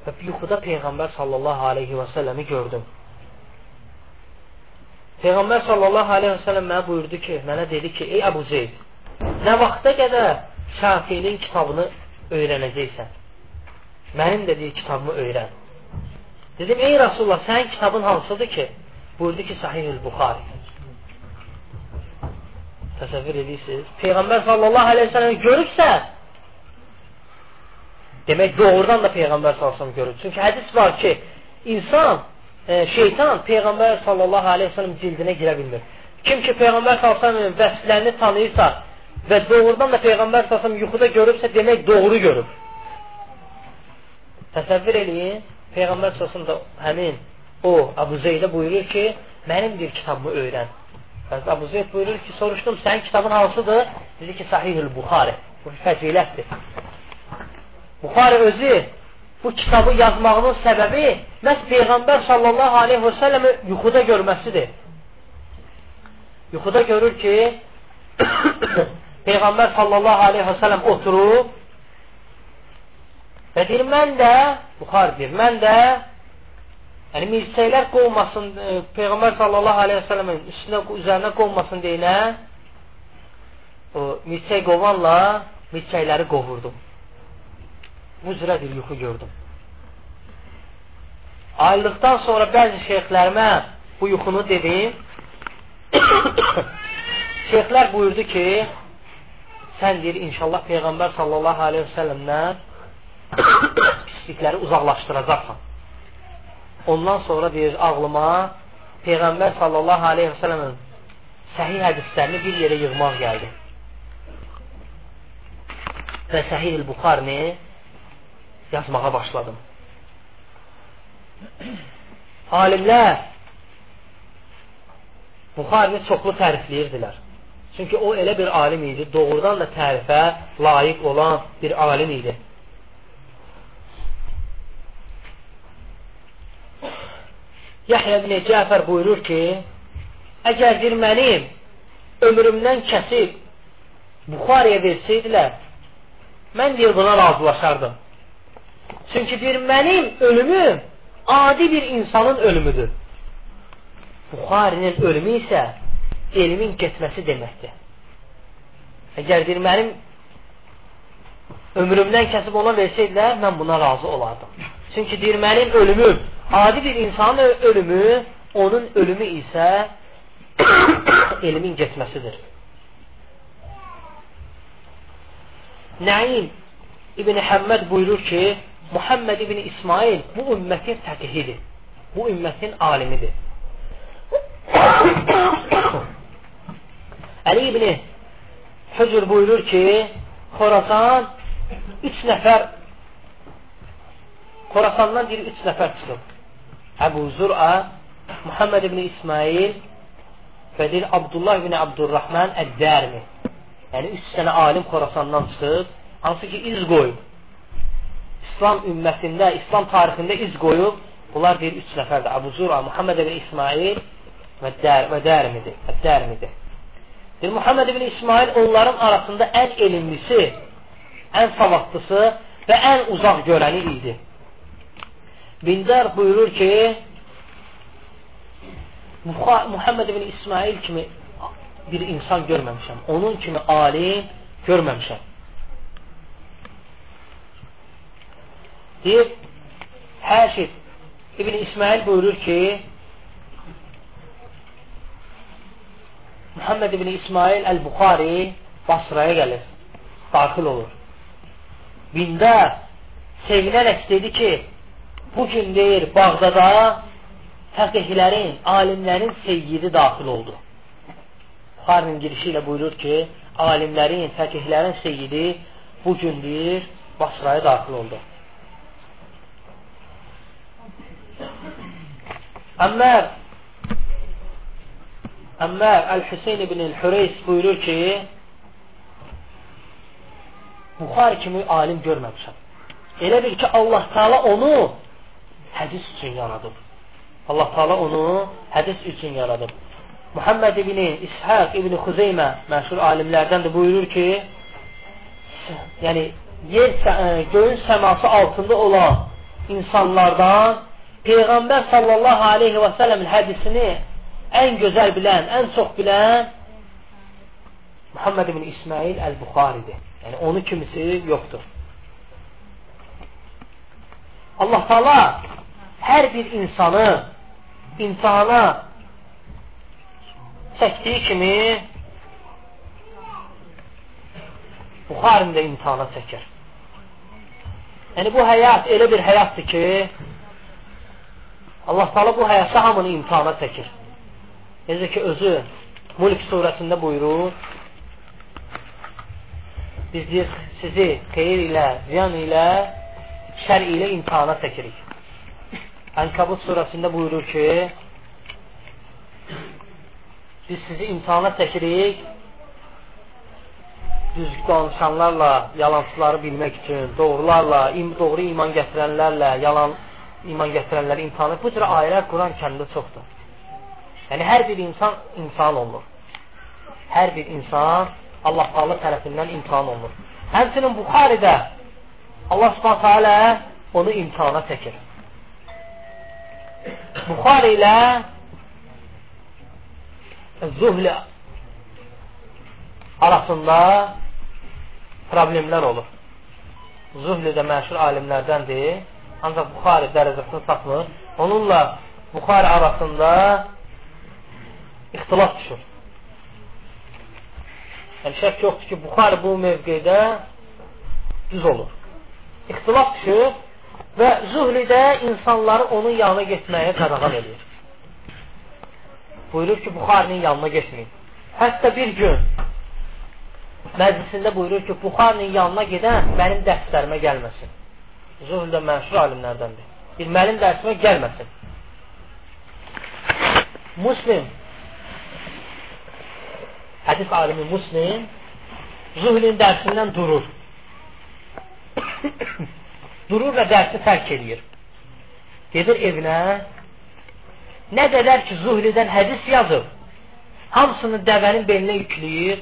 Və yuxuda Peyğəmbər sallallahu aleyhi və səlləmi gördüm. Peyğəmbər sallallahu aleyhi və səlləm mənə buyurdu ki, mənə dedi ki, ey Əbu Zeyd, Nə vaxta qədər Şafinin kitabını öyrənəcəksən? Mənim dediyi kitabımı öyrən. Dedim, ey Rasulullah, sənin kitabın hansıdır ki? Buyurdu ki, Sahih-ül Buxari. Təsəvvür edirsiniz. Peyğəmbər sallallahu aleyhi ve sellem görübsə, demək doğrudan da Peyğəmbər sallallahu aleyhi ve sellem görüb. Çünki hədis var ki, insan, e, şeytan Peyğəmbər sallallahu aleyhi ve sellem cildinə girə bilmir. Kim ki Peyğəmbər sallallahu aleyhi ve sellem vəsflərini tanıyırsa, və doğrudan da Peyğəmbər səsəm yuxuda görübsə, demək doğru görüb. Təsəvvür eləyin, Peyğəmbər səsəm də həmin o Əbu Zeydə buyurur ki, mənim bir kitabımı öyrən. Həzrət Əbu Zeyd buyurur ki, soruşdum, sənin kitabın hansıdır? Dedi ki, Sahihül Buxari. Bu fəzilətdir. Buxari özü bu kitabı yazmağının səbəbi məhz Peyğəmbər sallallahu aleyhi və səlləmi yuxuda görməsidir. Yuxuda görür ki, Peyğəmbər sallallahu aleyhi və səlləm oturub və deyir, mən də, Buxar deyir, mən də yəni mirsəklər qovmasın, e, Peyğəmbər sallallahu aleyhi və səlləmin üstünə, üzərinə qovmasın deyinə o mirsək qovanla mirsəkləri qovurdum. Bu cürə bir yuxu gördüm. Ayrılıqdan sonra bəzi şeyxlərimə bu yuxunu dedim. Şeyxlər buyurdu ki, sən deyir, inşallah Peyğəmbər sallallahu aleyhi və səlləmdən pislikləri uzaqlaşdıracaqsan. Ondan sonra deyir, ağlıma Peyğəmbər sallallahu aleyhi və səlləmin səhih hədislərini bir yerə yığmaq gəldi. Və səhih-ül Buxarni yazmağa başladım. Alimlər Buxarini çoxlu tərifləyirdilər. Çünki o elə bir alim idi, doğrudan da tərifə layiq olan bir alim idi. Yahya ibn Cəfər buyurur ki, əgər bir mənim ömrümdən kəsib Buxariyə versəydilər, mən deyir buna razılaşardım. Çünki deyir, mənim ölümüm adi bir insanın ölümüdür. Buxarinin ölümü isə elmin getməsi deməkdir. Əgər deyir, mənim ömrümdən kəsib ona versəydilər, mən buna razı olardım. Çünki deyir, mənim ölümüm, adi bir insanın ölümü, onun ölümü isə elmin getməsidir. Nəim İbn Həmməd buyurur ki, Muhammed ibn İsmail bu ümmətin fəqihidir. Bu ümmətin alimidir. Əli ibn Hücür buyurur ki, Xorasan üç nəfər Xorasandan deyir, üç nəfər çıxıb. Əbu Zur'a, Muhammed ibn İsmail və deyir, Abdullah ibn Abdurrahman Əddərmi. Yəni, üç sənə alim Xorasandan çıxıb, hansı ki, iz qoyub. İslam ümmətində, İslam tarixində iz qoyub, bunlar deyir, üç nəfərdir. Abu Zura, Muhammed ibn İsmail və, dər, və dərmidir. Dərmidir. Deyir, Muhammed ibn İsmail onların arasında ən elmlisi, ən savadlısı və ən uzaq görəni idi. Bindar buyurur ki, Muhammed ibn İsmail kimi bir insan görməmişəm. Onun kimi alim görməmişəm. Deyir, Həşid İbn İsmail buyurur ki, Muhammed İbn İsmail Əl-Buxari Basraya gəlir, daxil olur. Bində sevinərək dedi ki, bugün deyir, Bağdada fəqihlərin, alimlərin seyyidi daxil oldu. Buxarinin girişi ilə buyurur ki, alimlərin, fəqihlərin seyyidi bugün deyir, Basraya daxil oldu. Əmmər Əmmər Əl-Hüseyn ibn Hüreys buyurur ki Buxar kimi alim görməmişəm. Elə bil ki, Allah Taala onu hədis üçün yaradıb. Allah Taala onu hədis üçün yaradıb. Muhammed ibn İshaq ibn Xuzeymə məşhur alimlərdən də buyurur ki, yəni yer göyün səması altında olan insanlardan Peyğəmbər sallallahu aleyhi və səlləmin hədisini ən gözəl bilən, ən çox bilən Muhammed ibn İsmail Əl-Buxaridir. Yəni, onu kimisi yoxdur. Allah Taala hər bir insanı insana çəkdiyi kimi Buxarini də imtihana çəkir. Yəni, bu həyat elə bir həyatdır ki, Allah Taala bu həyatda hamını imtihana çəkir. Necə ki özü Mulk surəsində buyurur: Biz deyir, sizi xeyir ilə, ziyan ilə, şər ilə imtihana çəkirik. Ənkabut surəsində buyurur ki, biz sizi imtihana çəkirik düz danışanlarla yalançıları bilmək üçün, doğrularla, im doğru iman gətirənlərlə, yalan iman gətirənləri imtihanı. Bu cür ayələr Quran kəndə çoxdur. Yəni hər bir insan insan olunur. Hər bir insan Allah Taala tərəfindən imtahan olunur. Həmçinin Buxaridə Allah Subhanahu taala onu imtahana çəkir. Buxari ilə Zuhli arasında problemlər olur. Zuhli də məşhur alimlərdəndir. Ancaq Buxari dərəcəsini tapmır. Onunla Buxari arasında ixtilaf düşür. Yəni, şək yoxdur ki, Buxari bu mövqedə düz olur. İxtilaf düşür və Zuhlidə insanları onun yanına getməyə qadağan edir. Buyurur ki, Buxarinin yanına getməyin. Hətta bir gün məclisində buyurur ki, Buxarinin yanına gedən mənim dərslərimə gəlməsin. Zuhul də məşhur alimlərdəndir. Bir mənim dərsimə gəlməsin. Muslim hədis alimi Muslim Zuhlin dərsindən durur. durur və dərsi tərk edir. Gedir evinə. Nə qədər ki, Zuhlidən hədis yazıb, hamısını dəvənin belinə yükləyir,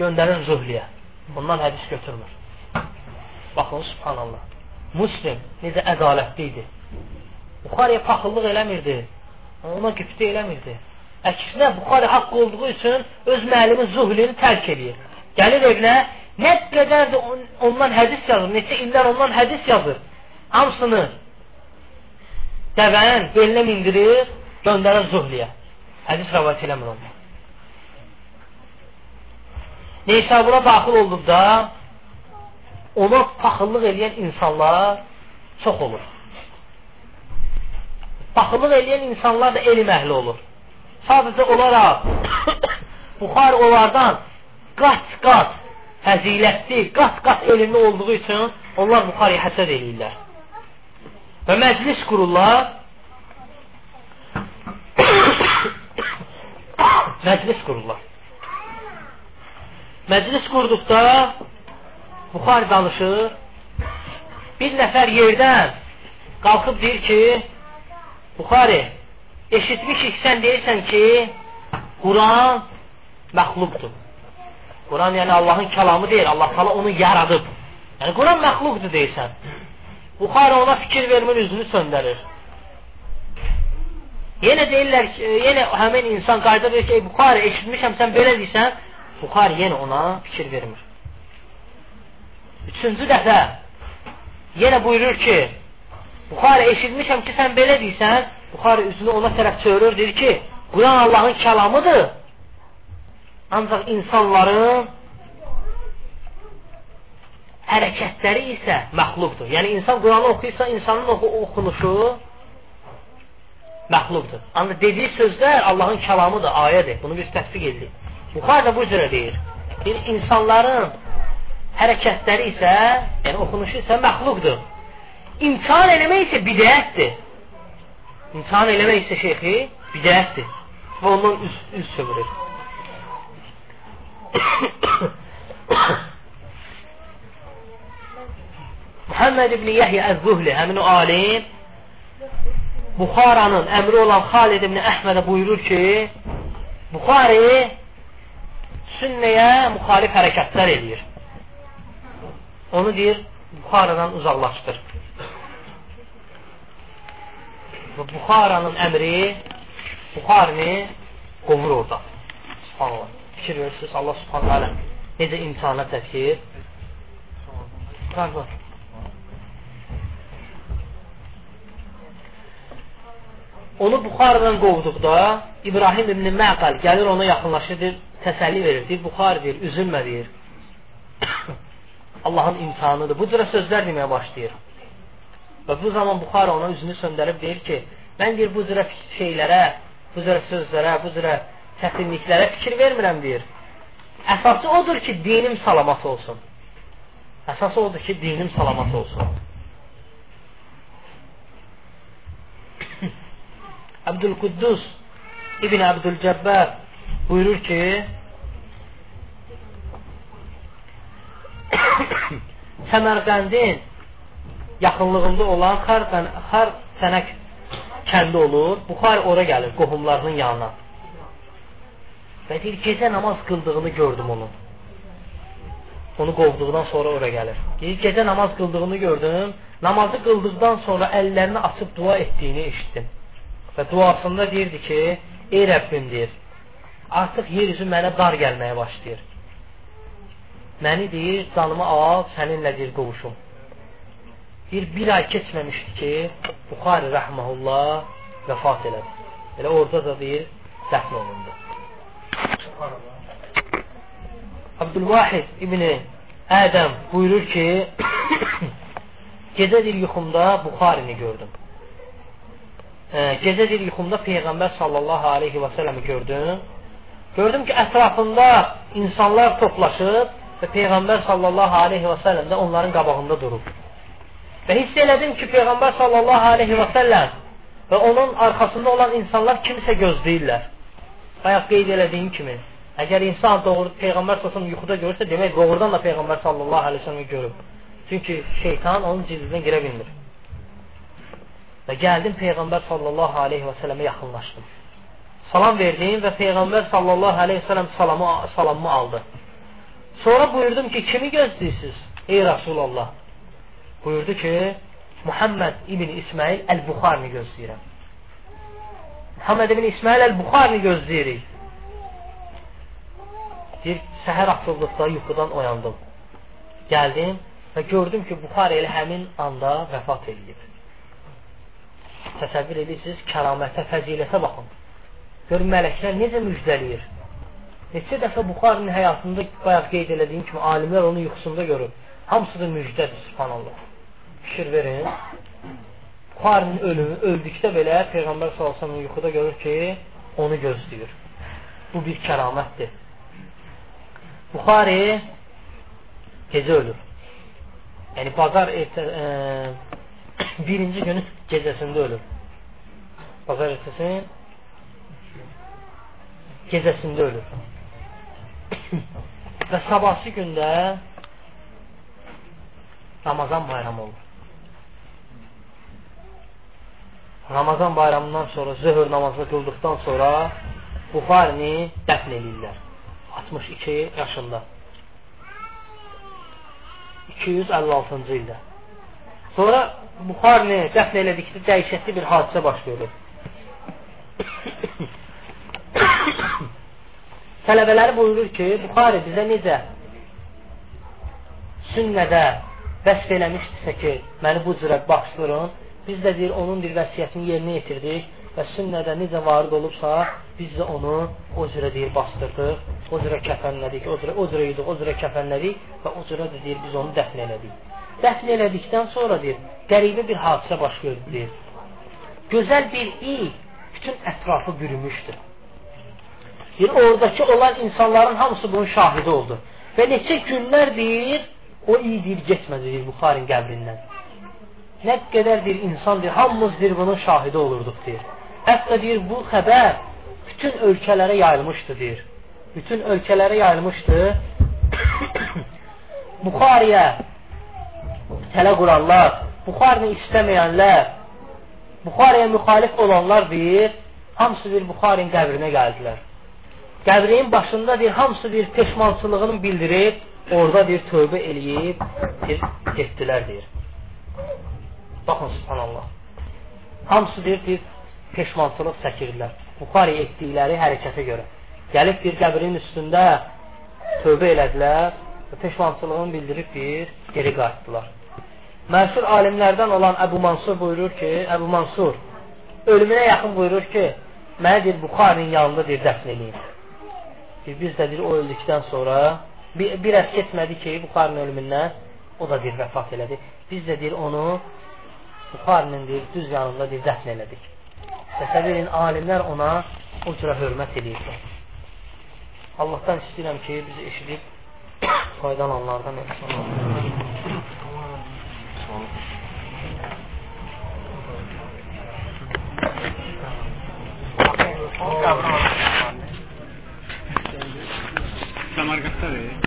göndərir Zuhliyə. Ondan hədis götürmür. Baxın, subhanallah. Muslim necə ədalətli idi. Buxarıya paxıllıq eləmirdi. Ona qüftə eləmirdi. Əksinə, Buxarı haqq olduğu üçün öz müəllimi Zuhlini tərk edir. Gəlir evinə, nə qədər də on, ondan hədis yazır, neçə illər ondan hədis yazır. Hamısını dəvənin belinə mindirir, göndərir Zuhliyə. Hədis rəvayət eləmir ondan. Neysabura daxil olduqda ona paxıllıq eləyən insanlar çox olur. Paxıllıq eləyən insanlar da elm əhli olur. Sadəcə olaraq Buxar onlardan qat-qat fəzilətli, qat-qat elmli olduğu üçün onlar Buxarıya həsəd eləyirlər. Və məclis qururlar. məclis qururlar. Məclis qurduqda Buxar danışır. Bir nəfər yerdən qalxıb deyir ki, Buxari, eşitmişik sən deyirsən ki, Quran məxluqdur. Quran yəni Allahın kəlamı deyil, Allah tala onu yaradıb. Yəni Quran məxluqdur deyirsən. Buxari ona fikir vermir, üzünü söndürür. Yenə deyirlər ki, yenə həmin insan qayda verir ki, Buxari eşitmişəm sən belə deyirsən, Buxari yenə ona fikir vermir. Üçüncü dəfə yenə buyurur ki, Buxarə eşitmişəm ki, sən belə deyirsən, Buxarə üzünü ona tərəf çevirir, deyir ki, Quran Allahın kəlamıdır. Ancaq insanların hərəkətləri isə məxluqdur. Yəni, insan Quranı oxuysa, insanın oxu oxunuşu məxluqdur. Ancaq dediyi sözlər Allahın kəlamıdır, ayədir. Bunu biz təsdiq edirik. Buxar da bu cürə deyir. Deyir, insanların hərəkətləri isə, yəni oxunuşu isə məxluqdur. İmtihan eləmək isə bidəyətdir. İmtihan eləmək isə şeyxi bidəyətdir. Və ondan üz, üz çevirir. Muhammed ibn Yahya əz-Zuhli, həmin o alim, Buxaranın əmri olan Xalid ibn Əhmədə buyurur ki, Buxari sünnəyə müxalif hərəkətlər edir onu deyir, Buxaradan uzaqlaşdır. Və Buxaranın əmri Buxarini qovur orada. Subhanallah. Fikir verirsiniz, Allah subhanallah necə insana təfkir. Qanqlar. Onu Buxaradan qovduqda İbrahim ibn Məqal gəlir ona yaxınlaşır, deyir, təsəlli verir, deyir, Buxar deyir, üzülmə deyir. Allahın imtihanıdır. Bu cürə sözlər deməyə başlayır. Və bu zaman Buxara ona üzünü söndərib deyir ki, mən deyir bu cürə şeylərə, bu cürə sözlərə, bu cürə çətinliklərə fikir vermirəm deyir. Əsası odur ki, dinim salamat olsun. Əsası odur ki, dinim salamat olsun. Abdülquddus İbn Abdülcəbbər buyurur ki Səmərqəndin yaxınlığında olan Xar, Xar Sənək kəndi olur. Buxar ora gəlir qohumlarının yanına. Və deyir, gecə namaz qıldığını gördüm onun. Onu qovduqdan sonra ora gəlir. Deyir, gecə namaz qıldığını gördüm. Namazı qıldıqdan sonra əllərini açıb dua etdiyini eşitdim. Və duasında deyirdi ki, ey Rəbbim deyir, artıq yer üzü mənə dar gəlməyə başlayır. Məni deyir, canımı al, səninlə deyir, qovuşum. Deyir, bir ay keçməmişdi ki, Buxari rəhməhullah vəfat elədi. Elə orada da deyir, dəfn olundu. Abdülvahid İbni Ədəm buyurur ki, gecə bir yuxumda Buxarini gördüm. E, gecə bir yuxumda Peyğəmbər sallallahu aleyhi və səlləmi gördüm. Gördüm ki, ətrafında insanlar toplaşıb və Peyğəmbər sallallahu aleyhi və səlləm də onların qabağında durub. Və hiss elədim ki, Peyğəmbər sallallahu aleyhi və səlləm və onun arxasında olan insanlar kimsə gözləyirlər. Bayaq qeyd elədiyim kimi. Əgər insan doğru Peyğəmbər sallallahu yuxuda görürsə, demək doğrudan da Peyğəmbər sallallahu aleyhi və səlləmi görüb. Çünki şeytan onun cildinə girə bilmir. Və gəldim Peyğəmbər sallallahu aleyhi və sələmə yaxınlaşdım. Salam verdim və Peyğəmbər sallallahu aleyhi və sələm salamı, salamımı aldı. Sonra buyurdum ki, kimi gözləyirsiniz? Ey Rasulallah. Buyurdu ki, Muhammed ibn İsmail Əl-Buxarni gözləyirəm. Muhammed ibn İsmail Əl-Buxarni gözləyirik. Deyir, səhər atıldıqda yuxudan oyandım. Gəldim və gördüm ki, Buxar elə həmin anda vəfat edib. Təsəvvür edirsiniz, kəramətə, fəzilətə baxın. Görün, mələklər necə müjdəliyir. Neçə dəfə Buxarinin həyatında bayaq qeyd elədiyim kimi alimlər onu yuxusunda görür. Hamısı da müjdədir, subhanallah. Fikir verin. Buxarinin ölümü öldükdə belə Peyğəmbər sallallahu yuxuda görür ki, onu gözləyir. Bu bir kəramətdir. Buxari gecə ölür. Yəni bazar ertə, e, birinci günün gecəsində ölür. Bazar ertəsinin gecəsində ölür. Və sabahsı gündə Ramazan bayramı olur. Ramazan bayramından sonra zöhr namazını qıldıqdan sonra Buxarini dəfn edirlər. 62 yaşında. 256-cı ildə. Sonra Buxarini dəfn elədikdə dəhşətli bir hadisə baş verir. Tələbələri buyurur ki, Buxari bizə necə sünnədə vəsf eləmişdirsə ki, məni bu cürə baxışdırın, biz də deyir, onun bir vəsiyyətini yerinə yetirdik və sünnədə necə varid olubsa, biz də onu o cürə deyir, bastırdıq, o cürə kəfənlədik, o cürə, o cürə yuduq, o cürə kəfənlədik və o cürə də deyir, biz onu dəfn elədik. Dəfn elədikdən sonra deyir, qəribə bir hadisə baş gördü deyir. Gözəl bir iy bütün ətrafı bürümüşdür. Deyir, oradakı olan insanların hamısı bunun şahidi oldu. Və neçə günlər deyir, o iyi deyir, getmədi deyir Buxarin qəbrindən. Nə qədər bir insan deyir, hamımız deyir, bunun şahidi olurduq deyir. Hətta deyir, bu xəbər bütün ölkələrə yayılmışdı deyir. Bütün ölkələrə yayılmışdı. Buxariyə tələ quranlar, Buxarini istəməyənlər, Buxariyə müxalif olanlar deyir, hamısı bir Buxarin qəbrinə gəldilər qəbrin başında deyir, hamısı bir peşmançılığını bildirib, orada bir tövbə eləyib, bir getdilər deyir. Baxın, subhanallah. Hamısı deyir, bir peşmançılıq çəkirlər. Buxari etdikləri hərəkətə görə. Gəlib bir qəbrin üstündə tövbə elədilər və peşmançılığını bildirib bir geri qayıtdılar. Məşhur alimlərdən olan Əbu Mansur buyurur ki, Əbu Mansur ölümünə yaxın buyurur ki, mənə deyir, Buxarinin yanında deyir, dəfn edin. Biz də deyir, o öldükdən sonra bir, bir əs getmədi ki, Buxarın ölümündən o da deyir, vəfat elədi. Biz də deyir, onu Buxarinin deyir, düz yanında deyir, dəfn elədik. Təsəvvür edin, alimlər ona o cürə hörmət edirdi. Allahdan istəyirəm ki, bizi eşidib faydalananlardan etsin. Samarqanddadır.